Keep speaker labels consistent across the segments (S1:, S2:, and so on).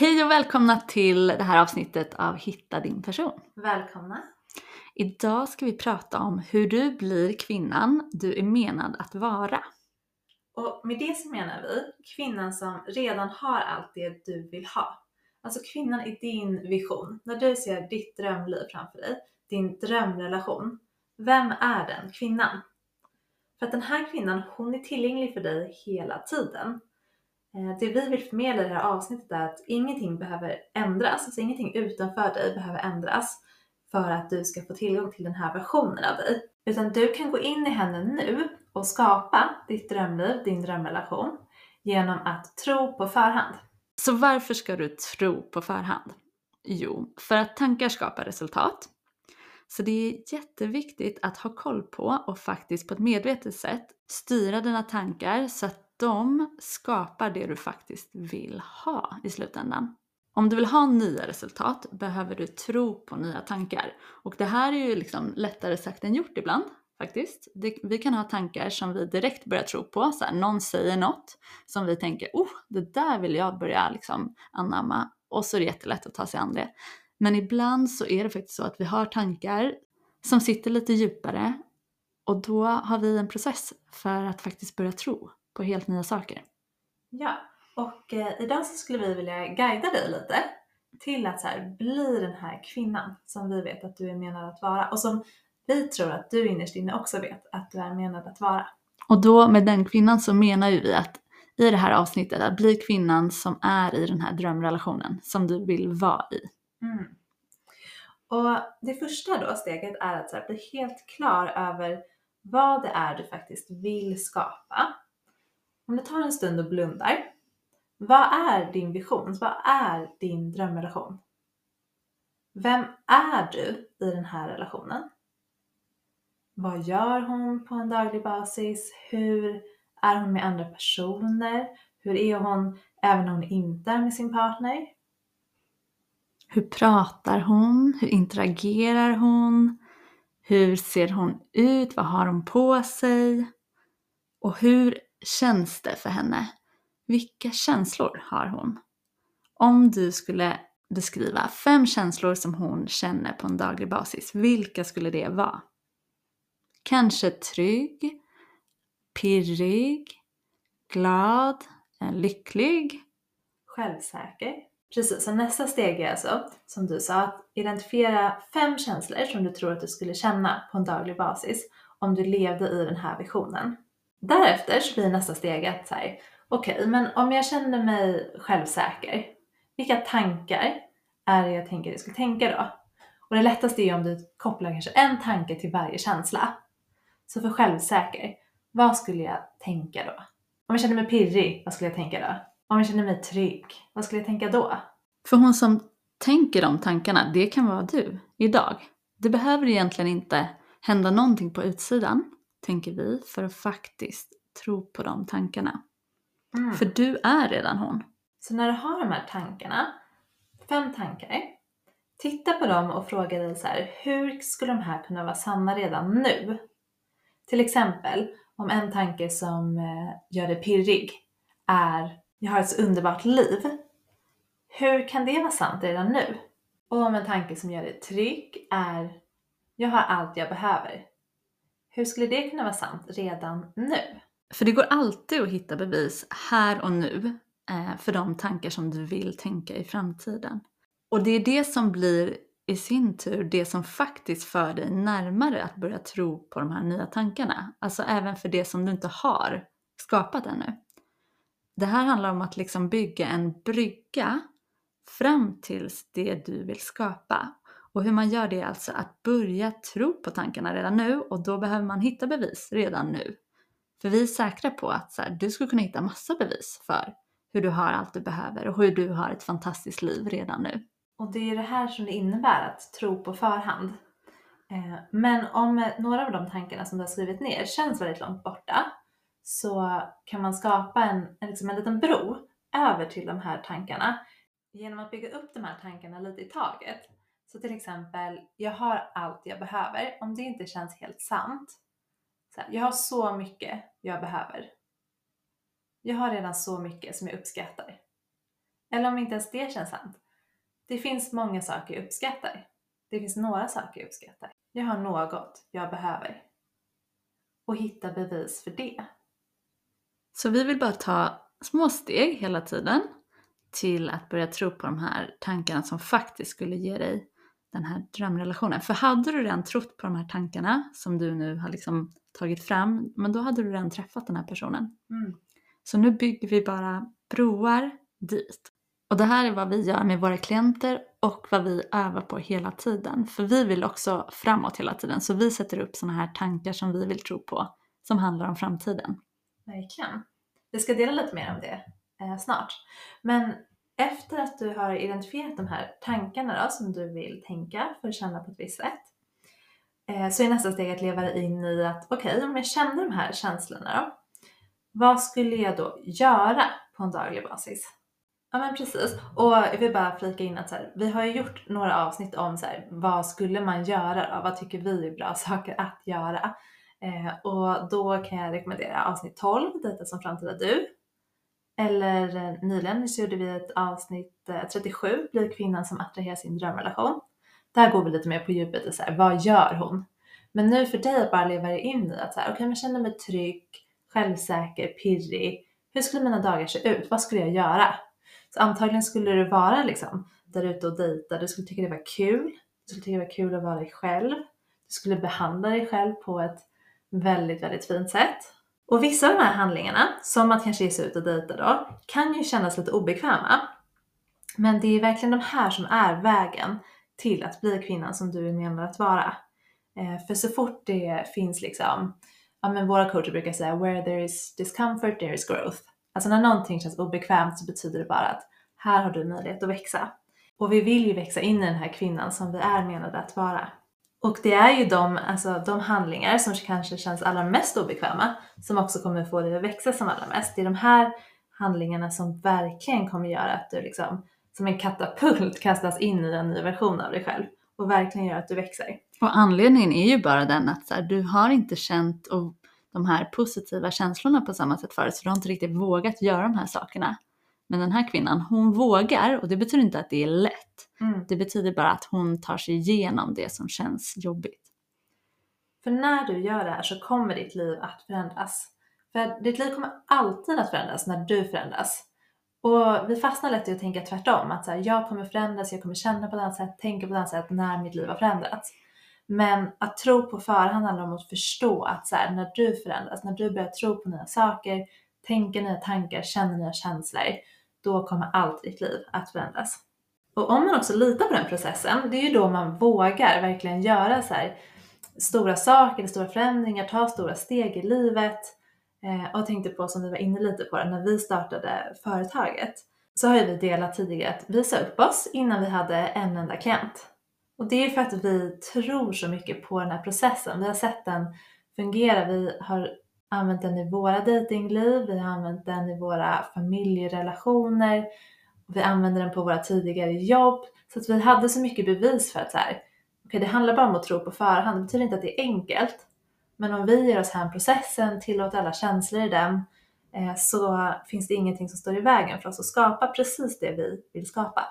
S1: Hej och välkomna till det här avsnittet av Hitta din person.
S2: Välkomna!
S1: Idag ska vi prata om hur du blir kvinnan du är menad att vara.
S2: Och med det så menar vi kvinnan som redan har allt det du vill ha. Alltså kvinnan i din vision. När du ser ditt drömliv framför dig, din drömrelation. Vem är den kvinnan? För att den här kvinnan, hon är tillgänglig för dig hela tiden. Eh, det vi vill förmedla i det här avsnittet är att ingenting behöver ändras, alltså ingenting utanför dig behöver ändras för att du ska få tillgång till den här versionen av dig. Utan du kan gå in i henne nu och skapa ditt drömliv, din drömrelation genom att tro på förhand.
S1: Så varför ska du tro på förhand? Jo, för att tankar skapar resultat. Så det är jätteviktigt att ha koll på och faktiskt på ett medvetet sätt styra dina tankar så att de skapar det du faktiskt vill ha i slutändan. Om du vill ha nya resultat behöver du tro på nya tankar. Och det här är ju liksom lättare sagt än gjort ibland faktiskt. Det, vi kan ha tankar som vi direkt börjar tro på. Så här, någon säger något som vi tänker, oh, det där vill jag börja liksom anamma. Och så är det jättelätt att ta sig an det. Men ibland så är det faktiskt så att vi har tankar som sitter lite djupare och då har vi en process för att faktiskt börja tro på helt nya saker.
S2: Ja, och eh, idag så skulle vi vilja guida dig lite till att så här, bli den här kvinnan som vi vet att du är menad att vara och som vi tror att du innerst inne också vet att du är menad att vara.
S1: Och då med den kvinnan så menar ju vi att i det här avsnittet att bli kvinnan som är i den här drömrelationen som du vill vara i.
S2: Mm. Och det första då steget är att så här, bli helt klar över vad det är du faktiskt vill skapa. Om du tar en stund och blundar, vad är din vision? Alltså, vad är din drömrelation? Vem är du i den här relationen? Vad gör hon på en daglig basis? Hur är hon med andra personer? Hur är hon även när hon inte är med sin partner?
S1: Hur pratar hon? Hur interagerar hon? Hur ser hon ut? Vad har hon på sig? Och hur känns det för henne? Vilka känslor har hon? Om du skulle beskriva fem känslor som hon känner på en daglig basis, vilka skulle det vara? Kanske trygg, pirrig, glad, eh, lycklig.
S2: Självsäker. Precis, så nästa steg är alltså, som du sa, att identifiera fem känslor som du tror att du skulle känna på en daglig basis om du levde i den här visionen. Därefter så blir nästa steg att säga, okej, okay, men om jag känner mig självsäker, vilka tankar är det jag tänker jag ska tänka då? Och det lättaste är ju om du kopplar kanske en tanke till varje känsla. Så för självsäker, vad skulle jag tänka då? Om jag känner mig pirrig, vad skulle jag tänka då? Om jag känner mig trygg, vad skulle jag tänka då?
S1: För hon som tänker de tankarna, det kan vara du idag. Det behöver egentligen inte hända någonting på utsidan, tänker vi, för att faktiskt tro på de tankarna. Mm. För du är redan hon.
S2: Så när du har de här tankarna, fem tankar, titta på dem och fråga dig så här, hur skulle de här kunna vara sanna redan nu? Till exempel om en tanke som eh, gör dig pirrig är jag har ett så underbart liv. Hur kan det vara sant redan nu? Och om en tanke som gör dig trygg är jag har allt jag behöver. Hur skulle det kunna vara sant redan nu?
S1: För det går alltid att hitta bevis här och nu eh, för de tankar som du vill tänka i framtiden. Och det är det som blir i sin tur det som faktiskt för dig närmare att börja tro på de här nya tankarna. Alltså även för det som du inte har skapat ännu. Det här handlar om att liksom bygga en brygga fram tills det du vill skapa. Och hur man gör det är alltså att börja tro på tankarna redan nu och då behöver man hitta bevis redan nu. För vi är säkra på att så här, du skulle kunna hitta massa bevis för hur du har allt du behöver och hur du har ett fantastiskt liv redan nu.
S2: Och det är det här som det innebär att tro på förhand. Eh, men om eh, några av de tankarna som du har skrivit ner känns väldigt långt borta så kan man skapa en, liksom en liten bro över till de här tankarna genom att bygga upp de här tankarna lite i taget. Så till exempel, jag har allt jag behöver. Om det inte känns helt sant. Så här, jag har så mycket jag behöver. Jag har redan så mycket som jag uppskattar. Eller om inte ens det känns sant. Det finns många saker jag uppskattar. Det finns några saker jag uppskattar. Jag har något jag behöver. Och hitta bevis för det.
S1: Så vi vill bara ta små steg hela tiden till att börja tro på de här tankarna som faktiskt skulle ge dig den här drömrelationen. För hade du redan trott på de här tankarna som du nu har liksom tagit fram, men då hade du redan träffat den här personen.
S2: Mm.
S1: Så nu bygger vi bara broar dit. Och det här är vad vi gör med våra klienter och vad vi övar på hela tiden. För vi vill också framåt hela tiden, så vi sätter upp sådana här tankar som vi vill tro på, som handlar om framtiden.
S2: Verkligen. Vi ska dela lite mer om det eh, snart. Men efter att du har identifierat de här tankarna då, som du vill tänka för att känna på ett visst sätt, eh, så är nästa steg att leva dig in i att okej, okay, om jag känner de här känslorna då, vad skulle jag då göra på en daglig basis? Ja men precis. Och jag vill bara flika in att så här, vi har ju gjort några avsnitt om så här, vad skulle man göra då? Vad tycker vi är bra saker att göra? Eh, och då kan jag rekommendera avsnitt 12, Dejta som framtida du. Eller eh, nyligen så gjorde vi ett avsnitt eh, 37, Blir kvinnan som attraherar sin drömrelation. Där går vi lite mer på djupet och så här, vad gör hon? Men nu för dig att bara leva dig in i att så här, okej, okay, men känner mig trygg, självsäker, pirrig. Hur skulle mina dagar se ut? Vad skulle jag göra? Så antagligen skulle du vara liksom där ute och dejta. Du skulle tycka det var kul. Du skulle tycka det var kul att vara dig själv. Du skulle behandla dig själv på ett väldigt, väldigt fint sätt. Och vissa av de här handlingarna, som att kanske ge sig ut och dejta då, kan ju kännas lite obekväma. Men det är verkligen de här som är vägen till att bli kvinnan som du är menad att vara. Eh, för så fort det finns liksom, ja men våra coacher brukar säga where there is discomfort there is growth. Alltså när någonting känns obekvämt så betyder det bara att här har du möjlighet att växa. Och vi vill ju växa in i den här kvinnan som vi är menade att vara. Och det är ju de, alltså, de handlingar som kanske känns allra mest obekväma som också kommer få dig att växa som allra mest. Det är de här handlingarna som verkligen kommer göra att du liksom som en katapult kastas in i en ny version av dig själv och verkligen gör att du växer.
S1: Och anledningen är ju bara den att så här, du har inte känt och de här positiva känslorna på samma sätt förut så du har inte riktigt vågat göra de här sakerna. Men den här kvinnan, hon vågar och det betyder inte att det är lätt.
S2: Mm.
S1: Det betyder bara att hon tar sig igenom det som känns jobbigt.
S2: För när du gör det här så kommer ditt liv att förändras. För ditt liv kommer alltid att förändras när du förändras. Och vi fastnar lätt i att tänka tvärtom, att så här, jag kommer förändras, jag kommer känna på ett annat sätt, tänka på ett annat sätt när mitt liv har förändrats. Men att tro på förhand handlar om att förstå att så här, när du förändras, när du börjar tro på nya saker, tänka nya tankar, känna nya känslor, då kommer allt i ditt liv att förändras. Och om man också litar på den processen, det är ju då man vågar verkligen göra så här, stora saker, stora förändringar, ta stora steg i livet. Eh, och jag tänkte på, som vi var inne lite på när vi startade företaget, så har ju vi delat tidigare att vi sa upp oss innan vi hade en enda klient. Och det är för att vi tror så mycket på den här processen. Vi har sett den fungera. Vi har använt den i våra datingliv, vi har använt den i våra familjerelationer, vi använder den på våra tidigare jobb. Så att vi hade så mycket bevis för att så här, okay, det handlar bara om att tro på förhand. Det betyder inte att det är enkelt. Men om vi ger oss hem processen, tillåter alla känslor i den, eh, så finns det ingenting som står i vägen för oss att skapa precis det vi vill skapa.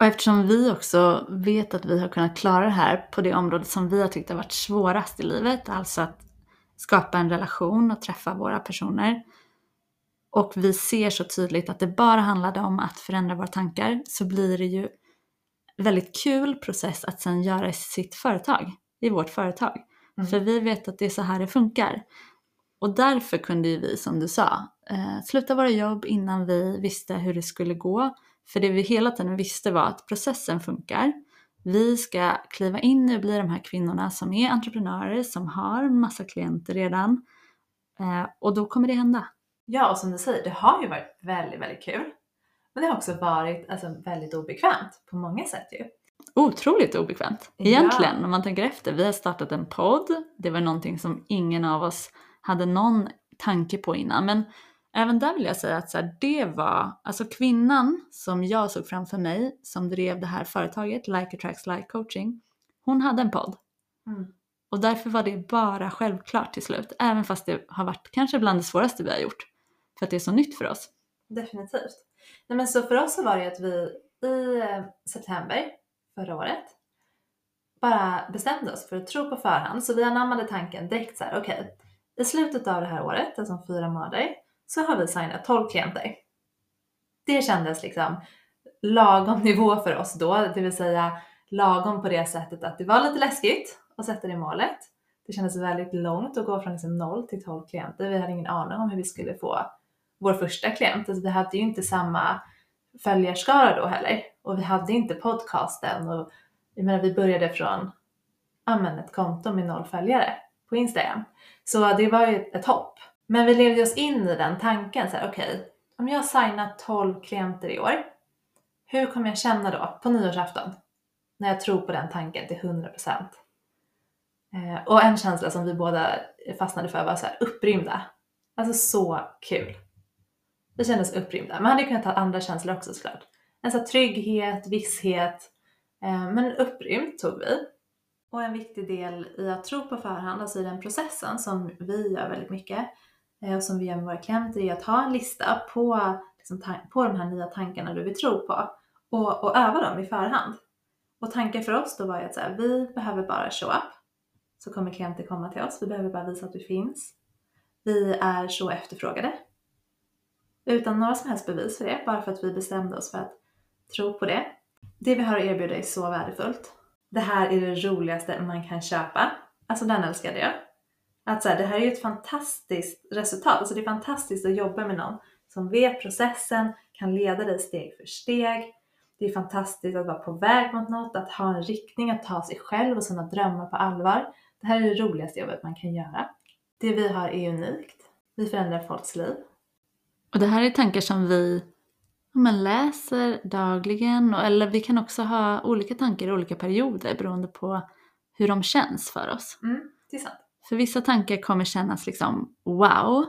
S1: Och eftersom vi också vet att vi har kunnat klara det här på det området som vi har tyckt har varit svårast i livet, alltså att skapa en relation och träffa våra personer. Och vi ser så tydligt att det bara handlade om att förändra våra tankar så blir det ju väldigt kul process att sen göra i sitt företag, i vårt företag. Mm. För vi vet att det är så här det funkar. Och därför kunde ju vi, som du sa, eh, sluta våra jobb innan vi visste hur det skulle gå. För det vi hela tiden visste var att processen funkar. Vi ska kliva in och bli de här kvinnorna som är entreprenörer, som har massa klienter redan. Eh, och då kommer det hända.
S2: Ja, och som du säger, det har ju varit väldigt, väldigt kul. Men det har också varit alltså, väldigt obekvämt på många sätt ju.
S1: Otroligt obekvämt. Egentligen, ja. om man tänker efter. Vi har startat en podd. Det var någonting som ingen av oss hade någon tanke på innan. Men även där vill jag säga att så här, det var, alltså kvinnan som jag såg framför mig som drev det här företaget, Like Attracts Like Coaching, hon hade en podd.
S2: Mm.
S1: Och därför var det bara självklart till slut, även fast det har varit kanske bland det svåraste vi har gjort. För att det är så nytt för oss.
S2: definitivt. Nej, men så för oss så var det att vi i eh, september förra året bara bestämde oss för att tro på förhand. Så vi anammade tanken direkt så här, okej, okay, i slutet av det här året, alltså om fyra månader, så har vi signat 12 klienter. Det kändes liksom lagom nivå för oss då, det vill säga lagom på det sättet att det var lite läskigt att sätta det målet. Det kändes väldigt långt att gå från liksom 0 till 12 klienter. Vi hade ingen aning om hur vi skulle få vår första klient. Alltså vi hade ju inte samma följarskara då heller och vi hade inte podcasten och jag menar vi började från ja, ett konto med noll följare på Instagram. Så det var ju ett hopp. Men vi levde oss in i den tanken så här, okej, okay, om jag signar 12 klienter i år, hur kommer jag känna då på nyårsafton? När jag tror på den tanken till 100%. Eh, och en känsla som vi båda fastnade för var så här, upprymda. Alltså så kul. Vi kändes upprymda. Man hade kunnat ta andra känslor också såklart. En sån trygghet, visshet. Eh, men upprymd tog vi. Och en viktig del i att tro på förhand, alltså i den processen som vi gör väldigt mycket eh, och som vi gör med våra klienter, är att ha en lista på, liksom, på de här nya tankarna du vill tro på och, och öva dem i förhand. Och tanken för oss då var ju att så här, vi behöver bara show up så kommer klienter komma till oss. Vi behöver bara visa att vi finns. Vi är så efterfrågade. Utan några som helst bevis för det, bara för att vi bestämde oss för att tro på det. Det vi har att erbjuda är så värdefullt. Det här är det roligaste man kan köpa. Alltså den älskade jag. Att så här, det här är ju ett fantastiskt resultat. Alltså det är fantastiskt att jobba med någon som vet processen, kan leda dig steg för steg. Det är fantastiskt att vara på väg mot något, att ha en riktning, att ta sig själv och sina drömmar på allvar. Det här är det roligaste jobbet man kan göra. Det vi har är unikt. Vi förändrar folks liv.
S1: Och det här är tankar som vi men läser dagligen eller vi kan också ha olika tankar i olika perioder beroende på hur de känns för oss.
S2: Mm, det är sant.
S1: För vissa tankar kommer kännas liksom wow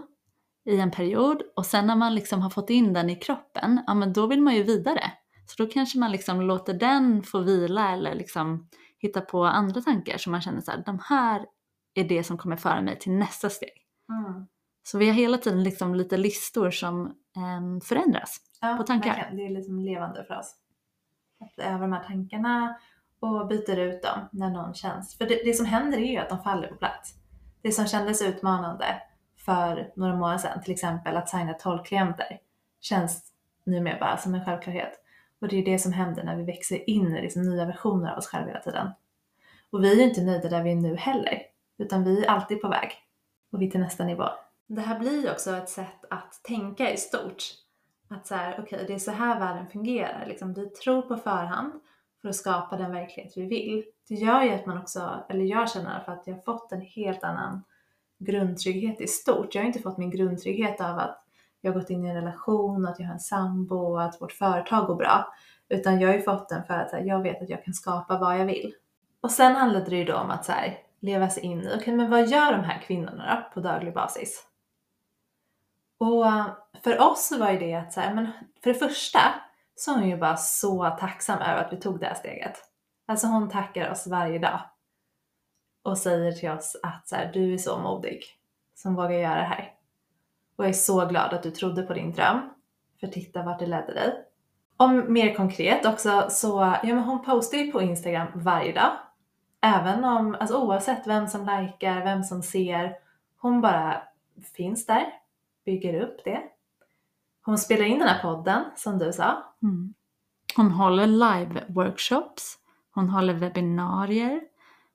S1: i en period och sen när man liksom har fått in den i kroppen, ja men då vill man ju vidare. Så då kanske man liksom låter den få vila eller liksom hitta på andra tankar som man känner så här, de här är det som kommer föra mig till nästa steg.
S2: Mm.
S1: Så vi har hela tiden liksom lite listor som eh, förändras
S2: ja,
S1: på tankar.
S2: Verkligen. Det är liksom levande för oss. Att öva de här tankarna och byter ut dem när någon känns. För det, det som händer är ju att de faller på plats. Det som kändes utmanande för några månader sedan, till exempel att signa 12 klienter, känns numera bara som en självklarhet. Och det är det som händer när vi växer in i liksom nya versioner av oss själva hela tiden. Och vi är ju inte nöjda där vi är nu heller, utan vi är alltid på väg. Och vi är till nästa nivå. Det här blir ju också ett sätt att tänka i stort. Att så här, okej, okay, det är så här världen fungerar. Liksom, vi tror på förhand för att skapa den verklighet vi vill. Det gör ju att man också, eller jag känner för att jag har fått en helt annan grundtrygghet i stort. Jag har inte fått min grundtrygghet av att jag har gått in i en relation, att jag har en sambo och att vårt företag går bra. Utan jag har ju fått den för att här, jag vet att jag kan skapa vad jag vill. Och sen handlade det ju då om att så här, leva sig in i, okej okay, men vad gör de här kvinnorna då på daglig basis? Och för oss så var ju det att så här, men för det första så är hon ju bara så tacksam över att vi tog det här steget. Alltså hon tackar oss varje dag och säger till oss att så här, du är så modig som vågar göra det här. Och jag är så glad att du trodde på din dröm. För titta vart det ledde dig. Om mer konkret också så, ja men hon postar ju på Instagram varje dag. Även om, alltså oavsett vem som likar, vem som ser. Hon bara finns där, bygger upp det. Hon spelar in den här podden som du sa.
S1: Mm. Hon håller live-workshops. Hon håller webbinarier.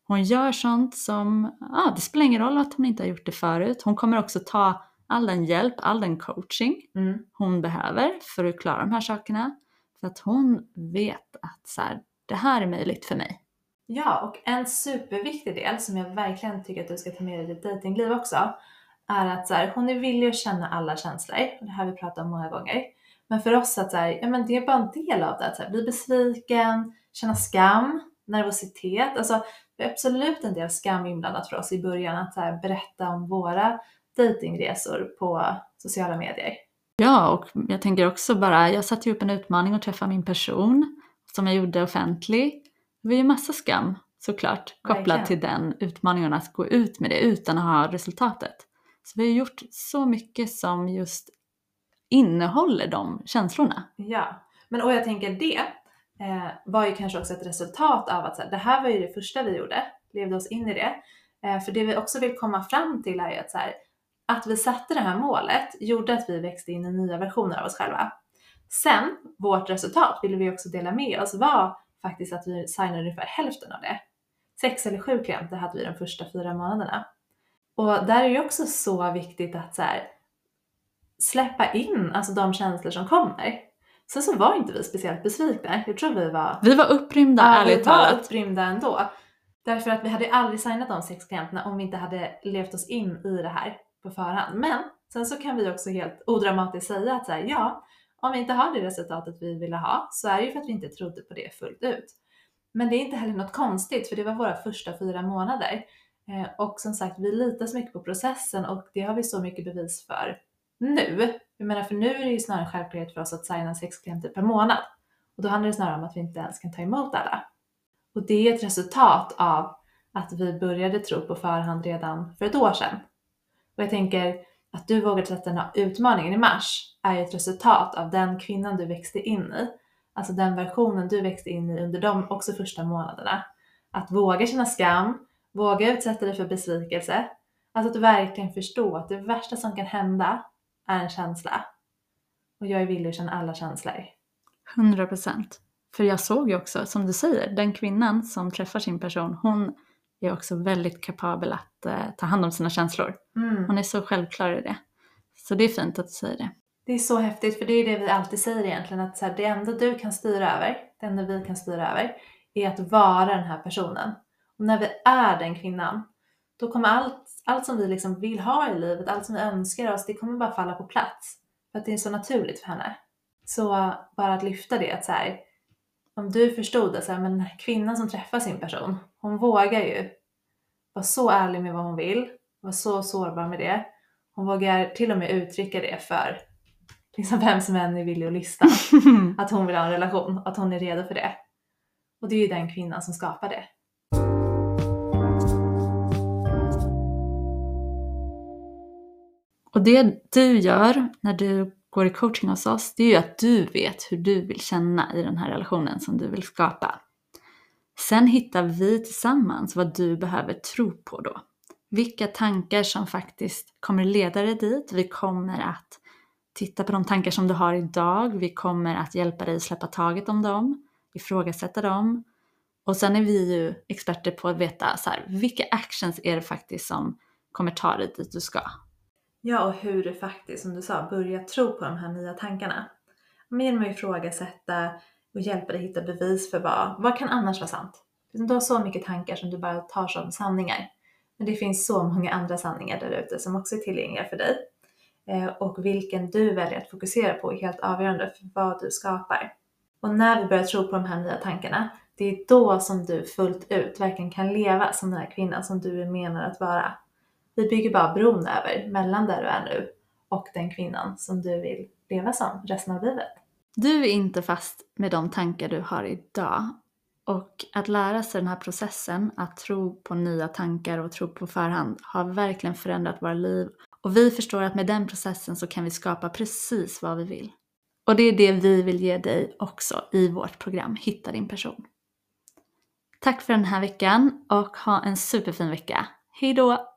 S1: Hon gör sånt som, ja det spelar ingen roll att hon inte har gjort det förut. Hon kommer också ta all den hjälp, all den coaching
S2: mm.
S1: hon behöver för att klara de här sakerna. För att hon vet att så här, det här är möjligt för mig.
S2: Ja, och en superviktig del som jag verkligen tycker att du ska ta med dig i ditt dejtingliv också är att så här, hon är villig att känna alla känslor. Det här har vi pratat om många gånger. Men för oss att så här, ja, men det är bara en del av det. Att så här, bli besviken, känna skam, nervositet. Alltså, det är absolut en del skam inblandat för oss i början att så här, berätta om våra dejtingresor på sociala medier.
S1: Ja, och jag tänker också bara, jag satte ju upp en utmaning att träffa min person som jag gjorde offentlig. Det var ju massa skam såklart kopplat till den utmaningen att gå ut med det utan att ha resultatet. Så vi har gjort så mycket som just innehåller de känslorna.
S2: Ja, men och jag tänker det eh, var ju kanske också ett resultat av att så här, det här var ju det första vi gjorde, levde oss in i det. Eh, för det vi också vill komma fram till är ju att, så här, att vi satte det här målet gjorde att vi växte in i nya versioner av oss själva. Sen, vårt resultat ville vi också dela med oss var faktiskt att vi signade ungefär hälften av det. Sex eller sju klienter hade vi de första fyra månaderna. Och där är det också så viktigt att så här, släppa in alltså de känslor som kommer. Sen så var inte vi speciellt besvikna. Jag tror vi var...
S1: Vi var upprymda
S2: Ja,
S1: ärligt
S2: vi var
S1: talat.
S2: upprymda ändå. Därför att vi hade aldrig signat de sex klienterna om vi inte hade levt oss in i det här på förhand. Men sen så kan vi också helt odramatiskt säga att så här, ja, om vi inte har det resultatet vi ville ha så är det ju för att vi inte trodde på det fullt ut. Men det är inte heller något konstigt för det var våra första fyra månader. Eh, och som sagt, vi litar så mycket på processen och det har vi så mycket bevis för nu. Jag menar, för nu är det ju snarare en självklarhet för oss att signa sex klienter per månad. Och då handlar det snarare om att vi inte ens kan ta emot alla. Och det är ett resultat av att vi började tro på förhand redan för ett år sedan. Och jag tänker att du vågade sätta den här utmaningen i mars är ju ett resultat av den kvinnan du växte in i. Alltså den versionen du växte in i under de också första månaderna. Att våga känna skam, våga utsätta dig för besvikelse. Alltså att verkligen förstå att det värsta som kan hända är en känsla. Och jag är villig att känna alla känslor.
S1: 100 procent. För jag såg ju också, som du säger, den kvinnan som träffar sin person, hon är också väldigt kapabel att eh, ta hand om sina känslor.
S2: Mm.
S1: Hon är så självklar i det. Så det är fint att du säger det.
S2: Det är så häftigt, för det är det vi alltid säger egentligen, att så här, det enda du kan styra över, det enda vi kan styra över, är att vara den här personen. Och när vi är den kvinnan, då kommer allt, allt som vi liksom vill ha i livet, allt som vi önskar oss, det kommer bara falla på plats. För att det är så naturligt för henne. Så bara att lyfta det, att så här, om du förstod att så här, men kvinnan som träffar sin person, hon vågar ju vara så ärlig med vad hon vill, vara så sårbar med det. Hon vågar till och med uttrycka det för liksom vem som än är villig att lyssna. Att hon vill ha en relation, att hon är redo för det. Och det är ju den kvinnan som skapar det.
S1: Och det du gör när du går i coaching hos oss, det är ju att du vet hur du vill känna i den här relationen som du vill skapa. Sen hittar vi tillsammans vad du behöver tro på då. Vilka tankar som faktiskt kommer leda dig dit. Vi kommer att titta på de tankar som du har idag. Vi kommer att hjälpa dig släppa taget om dem, ifrågasätta dem. Och sen är vi ju experter på att veta så här, vilka actions är det faktiskt som kommer ta dig dit du ska.
S2: Ja, och hur du faktiskt, som du sa, börjar tro på de här nya tankarna. Men genom att ifrågasätta och hjälpa dig hitta bevis för vad, vad kan annars vara sant? Du har så mycket tankar som du bara tar som sanningar. Men det finns så många andra sanningar där ute som också är tillgängliga för dig. Eh, och vilken du väljer att fokusera på är helt avgörande för vad du skapar. Och när vi börjar tro på de här nya tankarna, det är då som du fullt ut verkligen kan leva som den här kvinnan som du är menad att vara. Vi bygger bara bron över mellan där du är nu och den kvinnan som du vill leva som resten av livet.
S1: Du är inte fast med de tankar du har idag. Och att lära sig den här processen, att tro på nya tankar och tro på förhand, har verkligen förändrat våra liv. Och vi förstår att med den processen så kan vi skapa precis vad vi vill. Och det är det vi vill ge dig också i vårt program Hitta din person. Tack för den här veckan och ha en superfin vecka. Hejdå!